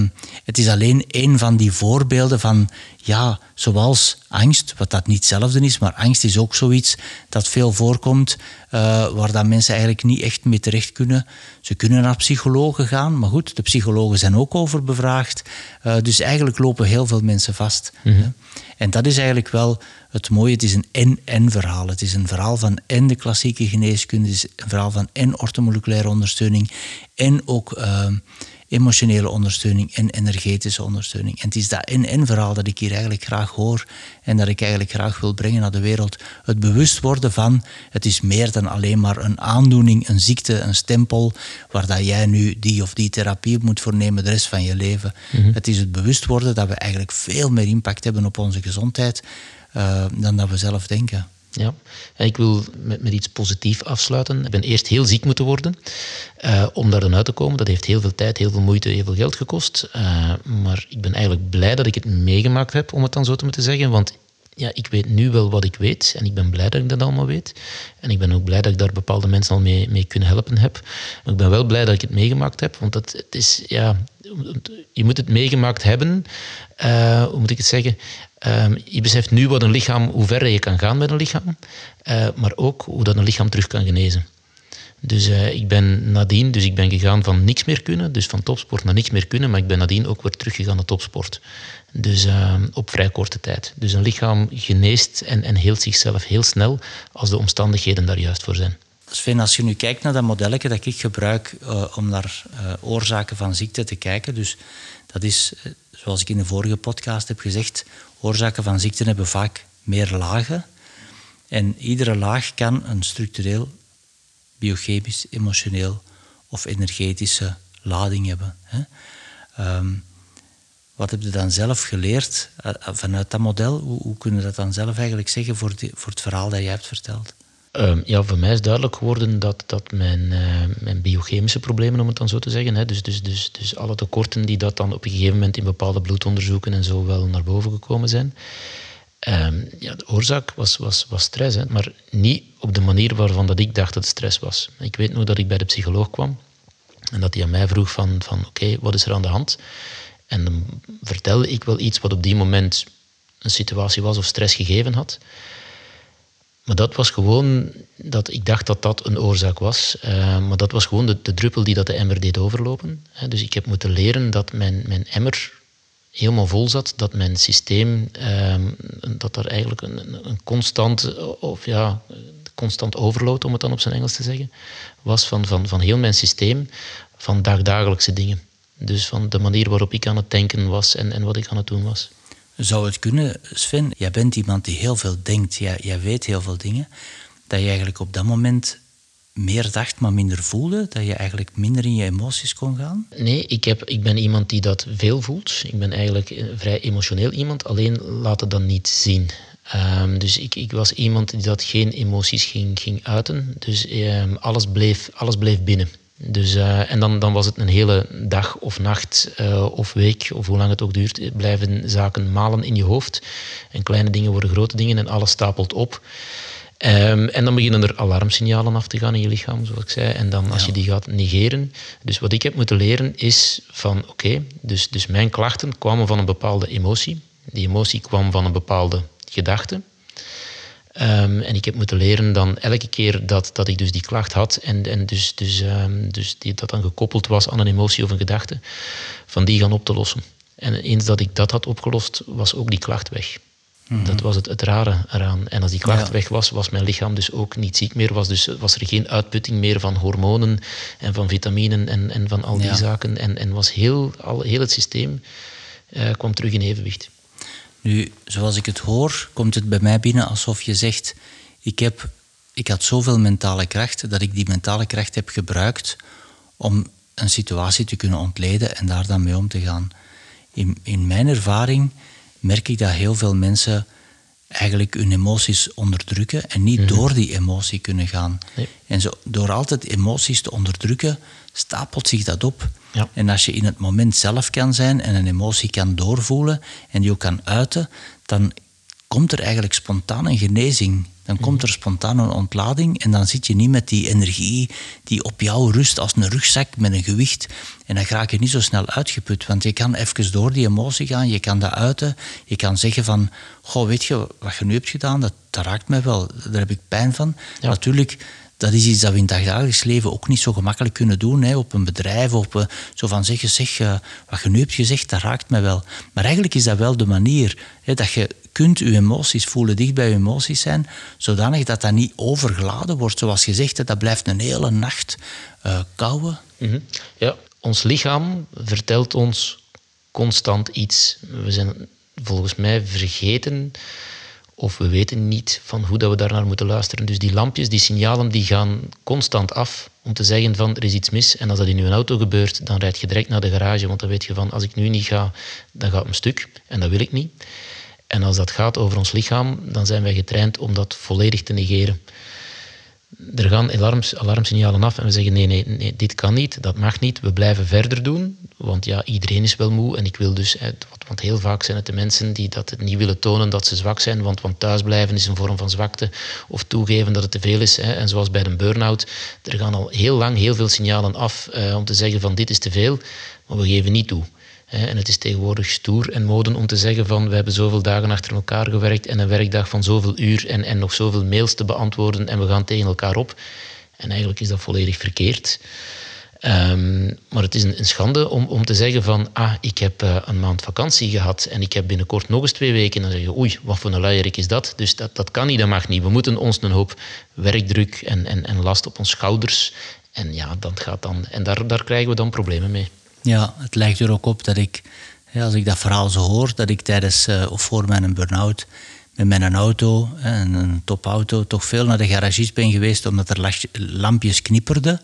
het is alleen een van die voorbeelden van, ja, zoals angst, wat dat niet hetzelfde is, maar angst is ook zoiets dat veel voorkomt, uh, waar dat mensen eigenlijk niet echt mee terecht kunnen. Ze kunnen naar psychologen gaan, maar goed, de psychologen zijn ook overbevraagd. Uh, dus eigenlijk lopen heel veel mensen vast. Mm En dat is eigenlijk wel het mooie. Het is een en-en verhaal. Het is een verhaal van en de klassieke geneeskunde, het is een verhaal van en ortomoleculaire ondersteuning en ook uh, emotionele ondersteuning en energetische ondersteuning. En het is dat en-en verhaal dat ik hier eigenlijk graag hoor en dat ik eigenlijk graag wil brengen naar de wereld. Het bewust worden van, het is meer dan alleen maar een aandoening, een ziekte, een stempel, waar dat jij nu die of die therapie moet voornemen de rest van je leven. Mhm. Het is het bewust worden dat we eigenlijk veel meer impact hebben op onze gezondheid uh, dan dat we zelf denken. Ja, ik wil met, met iets positiefs afsluiten. Ik ben eerst heel ziek moeten worden uh, om daar dan uit te komen. Dat heeft heel veel tijd, heel veel moeite, heel veel geld gekost. Uh, maar ik ben eigenlijk blij dat ik het meegemaakt heb, om het dan zo te moeten zeggen. Want ja, ik weet nu wel wat ik weet en ik ben blij dat ik dat allemaal weet. En ik ben ook blij dat ik daar bepaalde mensen al mee, mee kunnen helpen heb. Maar ik ben wel blij dat ik het meegemaakt heb, want dat, het is, ja, je moet het meegemaakt hebben. Uh, hoe moet ik het zeggen? Uh, je beseft nu wat een lichaam, hoe ver je kan gaan met een lichaam, uh, maar ook hoe dat een lichaam terug kan genezen. Dus uh, ik ben nadien, dus ik ben gegaan van niks meer kunnen, dus van topsport naar niks meer kunnen, maar ik ben nadien ook weer teruggegaan naar topsport. Dus uh, op vrij korte tijd. Dus een lichaam geneest en, en heelt zichzelf heel snel als de omstandigheden daar juist voor zijn. Sven, als je nu kijkt naar dat modelletje dat ik gebruik uh, om naar oorzaken van ziekte te kijken, dus dat is, zoals ik in de vorige podcast heb gezegd, oorzaken van ziekte hebben vaak meer lagen. En iedere laag kan een structureel biochemisch, emotioneel of energetische lading hebben. Hè. Um, wat heb je dan zelf geleerd uh, vanuit dat model? Hoe, hoe kunnen we dat dan zelf eigenlijk zeggen voor, voor het verhaal dat jij hebt verteld? Um, ja, voor mij is duidelijk geworden dat, dat mijn, uh, mijn biochemische problemen, om het dan zo te zeggen, hè, dus, dus, dus, dus alle tekorten die dat dan op een gegeven moment in bepaalde bloedonderzoeken en zo wel naar boven gekomen zijn, Um, ja, de oorzaak was, was, was stress, hè, maar niet op de manier waarvan dat ik dacht dat het stress was. Ik weet nog dat ik bij de psycholoog kwam en dat hij aan mij vroeg van, van oké, wat is er aan de hand? En dan vertelde ik wel iets wat op die moment een situatie was of stress gegeven had. Maar dat was gewoon dat ik dacht dat dat een oorzaak was. Uh, maar dat was gewoon de, de, druppel die dat de emmer deed overlopen. Dus ik heb moeten leren dat mijn, mijn emmer helemaal vol zat, dat mijn systeem, ehm, dat er eigenlijk een, een constant, of ja, constant overload, om het dan op zijn Engels te zeggen, was van, van, van heel mijn systeem, van dagdagelijkse dingen. Dus van de manier waarop ik aan het denken was en, en wat ik aan het doen was. Zou het kunnen, Sven, jij bent iemand die heel veel denkt, jij, jij weet heel veel dingen, dat je eigenlijk op dat moment meer dacht, maar minder voelde? Dat je eigenlijk minder in je emoties kon gaan? Nee, ik, heb, ik ben iemand die dat veel voelt. Ik ben eigenlijk een vrij emotioneel iemand, alleen laat het dan niet zien. Um, dus ik, ik, was iemand die dat geen emoties ging, ging uiten. Dus um, alles, bleef, alles bleef binnen. Dus, uh, en dan, dan was het een hele dag of nacht uh, of week, of hoe lang het ook duurt, blijven zaken malen in je hoofd. En kleine dingen worden grote dingen en alles stapelt op. Um, en dan beginnen er alarmsignalen af te gaan in je lichaam, zoals ik zei. En dan als je die gaat negeren. Dus wat ik heb moeten leren is van oké, okay, dus, dus mijn klachten kwamen van een bepaalde emotie. Die emotie kwam van een bepaalde gedachte. Um, en ik heb moeten leren dan elke keer dat, dat ik dus die klacht had en, en dus, dus, um, dus die, dat dan gekoppeld was aan een emotie of een gedachte, van die gaan op te lossen. En eens dat ik dat had opgelost, was ook die klacht weg. Mhm. Dat was het, het rare eraan. En als die klacht weg was, was mijn lichaam dus ook niet ziek meer. Was, dus, was er geen uitputting meer van hormonen en van vitaminen en, en van al die zaken. En, en was heel, al, heel het systeem uh, kwam terug in evenwicht. Nu, zoals ik het hoor, komt het bij mij binnen alsof je zegt... Ik, heb, ik had zoveel mentale kracht dat ik die mentale kracht heb gebruikt om een situatie te kunnen ontleden en daar dan mee om te gaan. In, in mijn ervaring merk ik dat heel veel mensen eigenlijk hun emoties onderdrukken en niet mhm. door die emotie kunnen gaan. En zo, door altijd emoties te onderdrukken, stapelt zich dat op. Ja. En als je in het moment zelf kan zijn en een emotie kan doorvoelen en die ook kan uiten, dan komt er eigenlijk spontaan een genezing. Dan komt mhm. er spontaan een ontlading en dan zit je niet met die energie die op jou rust als een rugzak met een gewicht. En dan raak je niet zo snel uitgeput, want je kan even door die emotie gaan, je kan dat uiten. Je kan zeggen van, goh, weet je, wat je nu hebt gedaan, dat, dat raakt mij wel, daar heb ik pijn van. Natuurlijk dat is iets dat we in het dagelijks leven ook niet zo gemakkelijk kunnen doen. Hè, op een bedrijf, op, uh, zo van zeggen, zeg, uh, wat je nu hebt gezegd, dat raakt mij wel. Maar eigenlijk is dat wel de manier hè, dat je kunt je emoties voelen, dicht bij je emoties zijn, zodanig dat dat niet overgeladen wordt. Zoals gezegd, dat blijft een hele nacht uh, kouwen. Mm Ja, ons lichaam vertelt ons constant iets. We zijn volgens mij vergeten of we weten niet van hoe dat we daarnaar moeten luisteren. Dus die lampjes, die signalen, die gaan constant af om te zeggen van er is iets mis. En als dat in uw auto gebeurt, dan rijd je direct naar de garage, want dan weet je van als ik nu niet ga, dan gaat het een stuk. En dat wil ik niet. En als dat gaat over ons lichaam, dan zijn wij getraind om dat volledig te negeren. er gaan alarms, alarmsignalen af en we zeggen nee, nee, nee, dit kan niet, dat mag niet, we blijven verder doen, want ja, iedereen is wel moe en ik wil dus, want heel vaak zijn het de mensen die dat niet willen tonen dat ze zwak zijn, want, want thuisblijven is een vorm van zwakte, of toegeven dat het te veel is. En zoals bij een burn-out, er gaan al heel lang heel veel signalen af eh, om te zeggen van dit is te veel, maar we geven niet toe. En het is tegenwoordig stoer en moden om te zeggen van we hebben zoveel dagen achter elkaar gewerkt en een werkdag van zoveel uur en, en nog zoveel mails te beantwoorden en we gaan tegen elkaar op. En eigenlijk is dat volledig verkeerd. Um, maar het is een, schande om, om te zeggen van ah, ik heb uh, een maand vakantie gehad en ik heb binnenkort nog eens twee weken. Dan zeg je oei, wat voor een luierik is dat? Dus dat, dat kan niet, dat mag niet. We moeten ons een hoop werkdruk en, en, en last op ons schouders. En ja, dat gaat dan. En daar, daar krijgen we dan problemen mee. Ja, het lijkt er ook op dat ik, als ik dat verhaal zo hoor, dat ik tijdens uh, of voor mijn burn-out met mijn auto, een topauto, toch veel naar de garagist ben geweest omdat er lampjes knipperden.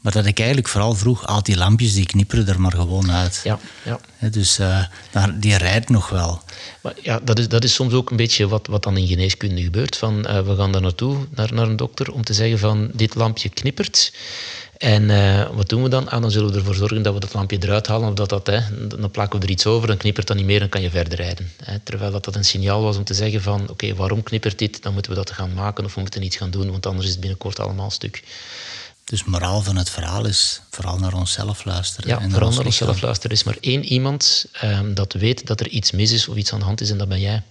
Maar dat ik eigenlijk vooral vroeg, al die lampjes die knipperen er maar gewoon uit. Ja, ja. Dus uh, die rijdt nog wel. Maar ja, dat is, dat is soms ook een beetje wat, wat dan in geneeskunde gebeurt. Van, uh, we gaan daar naartoe, naar, naar een dokter, om te zeggen van dit lampje knippert. En uh, wat doen we dan? Ah, dan zullen we ervoor zorgen dat we dat lampje eruit halen. Of dat dat, hè, dan plakken we er iets over, dan knippert dat niet meer, dan kan je verder rijden. Hè. Terwijl dat, dat een signaal was om te zeggen van oké, waarom knippert dit? Dan moeten we dat gaan maken of we moeten iets gaan doen, want anders is het binnenkort allemaal stuk. Dus moraal van het verhaal is vooral naar onszelf luisteren. Ja, en vooral naar onszelf luisteren. Er is maar één iemand um, dat weet dat er iets mis is of iets aan de hand is en dat ben jij.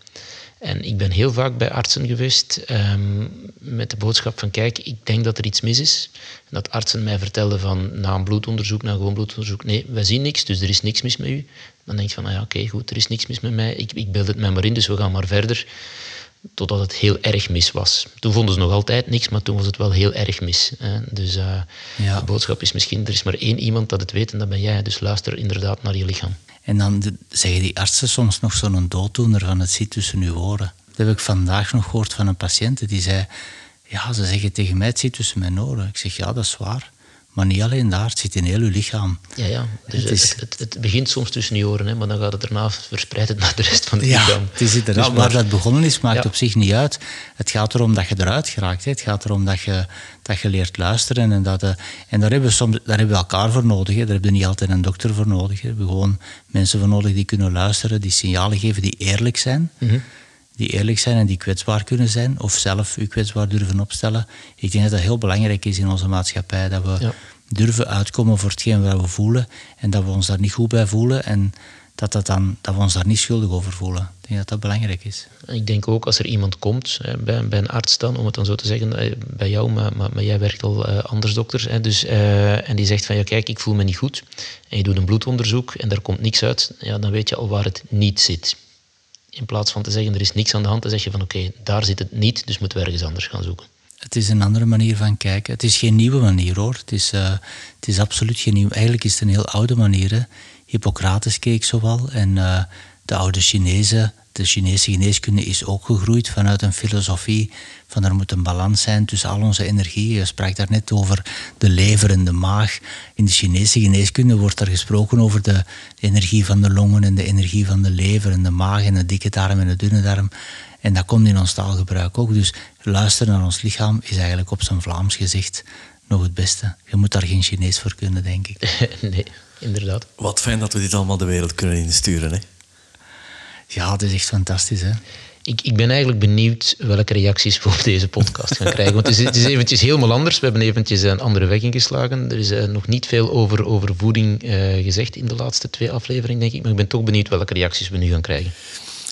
En ik ben heel vaak bij artsen geweest um, met de boodschap van kijk, ik denk dat er iets mis is. En dat artsen mij vertelden van na een bloedonderzoek, na een gewoon bloedonderzoek, nee, wij zien niks, dus er is niks mis met u. Dan denk je van, nou ja, oké, goed, er is niks mis met mij, ik, ik beeld het mij maar in, dus we gaan maar verder. Totdat het heel erg mis was. Toen vonden ze nog altijd niks, maar toen was het wel heel erg mis. Hè. Dus uh, ja. de boodschap is misschien, er is maar één iemand dat het weet en dat ben jij. Dus luister inderdaad naar je lichaam. En dan zeggen die artsen soms nog zo'n dooddoener van het zit tussen uw oren. Dat heb ik vandaag nog gehoord van een patiënt die zei... Ja, ze zeggen tegen mij, het zit tussen mijn oren. Ik zeg, ja, dat is waar. Maar niet alleen daar, het zit in heel uw lichaam. Ja, ja. Dus het, is... het, het, begint soms tussen je oren, hè, maar dan gaat het daarna verspreid naar de rest van het ja, lichaam. Het is dus waar dat begonnen is, maakt op zich niet uit. Het gaat erom dat je eruit geraakt. Hè. Het gaat erom dat je, dat je leert luisteren. En, dat, uh, en daar, hebben we soms, daar hebben we elkaar voor nodig. Hè. Daar hebben we niet altijd een dokter voor nodig. Hè. We hebben gewoon mensen voor nodig die kunnen luisteren, die signalen geven, die eerlijk zijn. Mm -hmm die eerlijk zijn en die kwetsbaar kunnen zijn, of zelf u kwetsbaar durven opstellen. Ik denk dat dat heel belangrijk is in onze maatschappij, dat we durven uitkomen voor hetgeen wat we voelen en dat we ons daar niet goed bij voelen en dat, dat, dan, dat we ons daar niet schuldig over voelen. Ik denk dat dat belangrijk is. Ik denk ook als er iemand komt, bij, bij een arts dan, om het dan zo te zeggen, eh, bij jou, maar, maar, jij werkt al uh, anders dokters, hè, dus, uh, en die zegt van ja kijk, ik voel me niet goed, en je doet een bloedonderzoek en daar komt niks uit, ja, dan weet je al waar het niet zit. In plaats van te zeggen er is niks aan de hand, dan zeg je van oké, daar zit het niet, dus moeten we ergens anders gaan zoeken. Het is een andere manier van kijken. Het is geen nieuwe manier hoor. Het is, uh, het is absoluut geen nieuwe. Eigenlijk is het een heel oude manier. Hippocrates keek zowel en uh, de oude Chinezen, de Chinese geneeskunde is ook gegroeid vanuit een filosofie van er moet een balans zijn tussen al onze energie. Je sprak daar net over de lever en de maag. In de Chinese geneeskunde wordt er gesproken over de energie van de longen en de energie van de lever en de maag en de dikke darm en de dunne darm. En dat komt in ons taalgebruik ook. Dus luisteren naar ons lichaam is eigenlijk op zijn Vlaams gezegd nog het beste. Je moet daar geen Chinees voor kunnen, denk ik. nee, inderdaad. Wat fijn dat we dit allemaal de wereld kunnen insturen. Hè? Ja, het is echt fantastisch. Hè? Ik, ik ben eigenlijk benieuwd welke reacties we op deze podcast gaan krijgen. Want het is, het is eventjes helemaal anders. We hebben eventjes een andere weg ingeslagen. Er is uh, nog niet veel over, over voeding uh, gezegd in de laatste twee afleveringen, denk ik. Maar ik ben toch benieuwd welke reacties we nu gaan krijgen.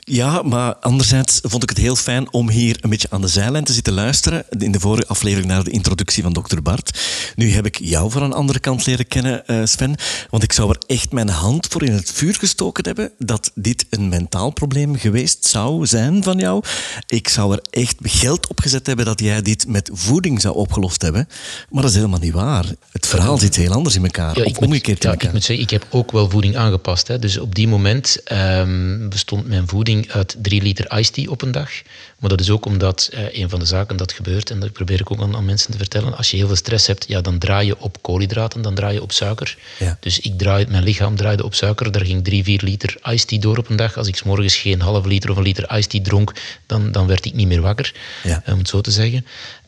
Ja, maar anderzijds vond ik het heel fijn om hier een beetje aan de zijlijn te zitten luisteren. In de vorige aflevering naar de introductie van dokter Bart. Nu heb ik jou van een andere kant leren kennen, eh, Sven. Want ik zou er echt mijn hand voor in het vuur gestoken hebben dat dit een mentaal probleem geweest zou zijn van jou. Ik zou er echt geld op gezet hebben dat jij dit met voeding zou opgelost hebben. Maar dat is helemaal niet waar. Het verhaal zit heel anders in elkaar. Ja, of omgekeerd moet, in elkaar. Ik moet zeggen, ik heb ook wel voeding aangepast. Hè. Dus op die moment um, bestond mijn voeding uit 3 liter iced tea op een dag. Maar dat is ook omdat uh, een van de zaken dat gebeurt, en dat probeer ik ook aan, aan, mensen te vertellen, als je heel veel stress hebt, ja, dan draai je op koolhydraten, dan draai je op suiker. Ja. Dus ik draai, mijn lichaam draaide op suiker, daar ging 3, 4 liter iced tea door op een dag. Als ik s morgens geen half liter of een liter iced tea dronk, dan, dan werd ik niet meer wakker, ja. om het zo te zeggen.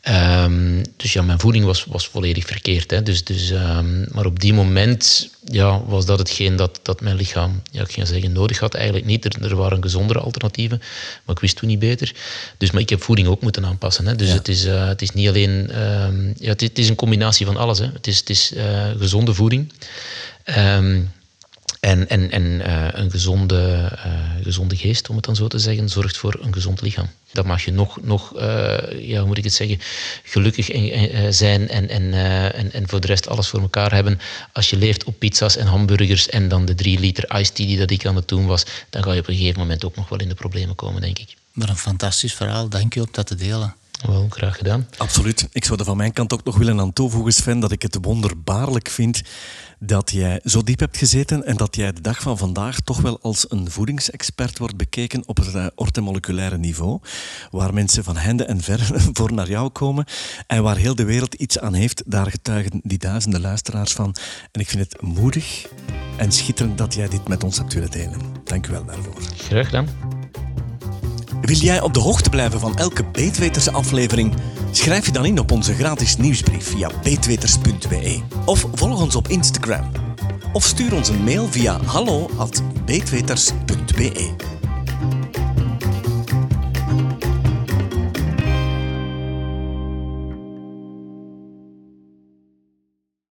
Um, dus ja, mijn voeding was, was volledig verkeerd. Hè. Dus, dus, um, maar op die moment ja, was dat hetgeen dat, dat mijn lichaam, ja, ik ga zeggen, nodig had. Eigenlijk niet. Er, er, waren gezondere alternatieven, maar ik wist toen niet beter. Dus, maar ik heb voeding ook moeten aanpassen. Hè. Dus ja. het, is, uh, het is niet alleen... Um, ja, het, het, is een combinatie van alles. Hè. Het is, het is uh, gezonde voeding. Um, en, en, en uh, een gezonde, uh, gezonde geest, om het dan zo te zeggen, zorgt voor een gezond lichaam. Dat mag je nog, nog uh, ja, hoe moet ik het zeggen, gelukkig en, zijn en, en, en, en voor de rest alles voor elkaar hebben. Als je leeft op pizza's en hamburgers en dan de drie liter iced tea die dat ik aan het doen was, dan ga je op een gegeven moment ook nog wel in de problemen komen, denk ik. Maar een fantastisch verhaal. Dank je om dat te delen. Wel, graag gedaan. Absoluut. Ik zou er van mijn kant ook nog willen aan toevoegen, Sven, dat ik het wonderbaarlijk vind dat jij zo diep hebt gezeten en dat jij de dag van vandaag toch wel als een voedingsexpert wordt bekeken op het uh, ortomoleculaire niveau, waar mensen van hende en ver voor naar jou komen en waar heel de wereld iets aan heeft. Daar getuigen die duizenden luisteraars van. En ik vind het moedig en schitterend dat jij dit met ons hebt willen delen. Dank u wel daarvoor. Graag gedaan. Wil jij op de hoogte blijven van elke Beetweters aflevering? Schrijf je dan in op onze gratis nieuwsbrief via beetweters.be of volg ons op Instagram. Of stuur ons een mail via hallo.beetweters.be.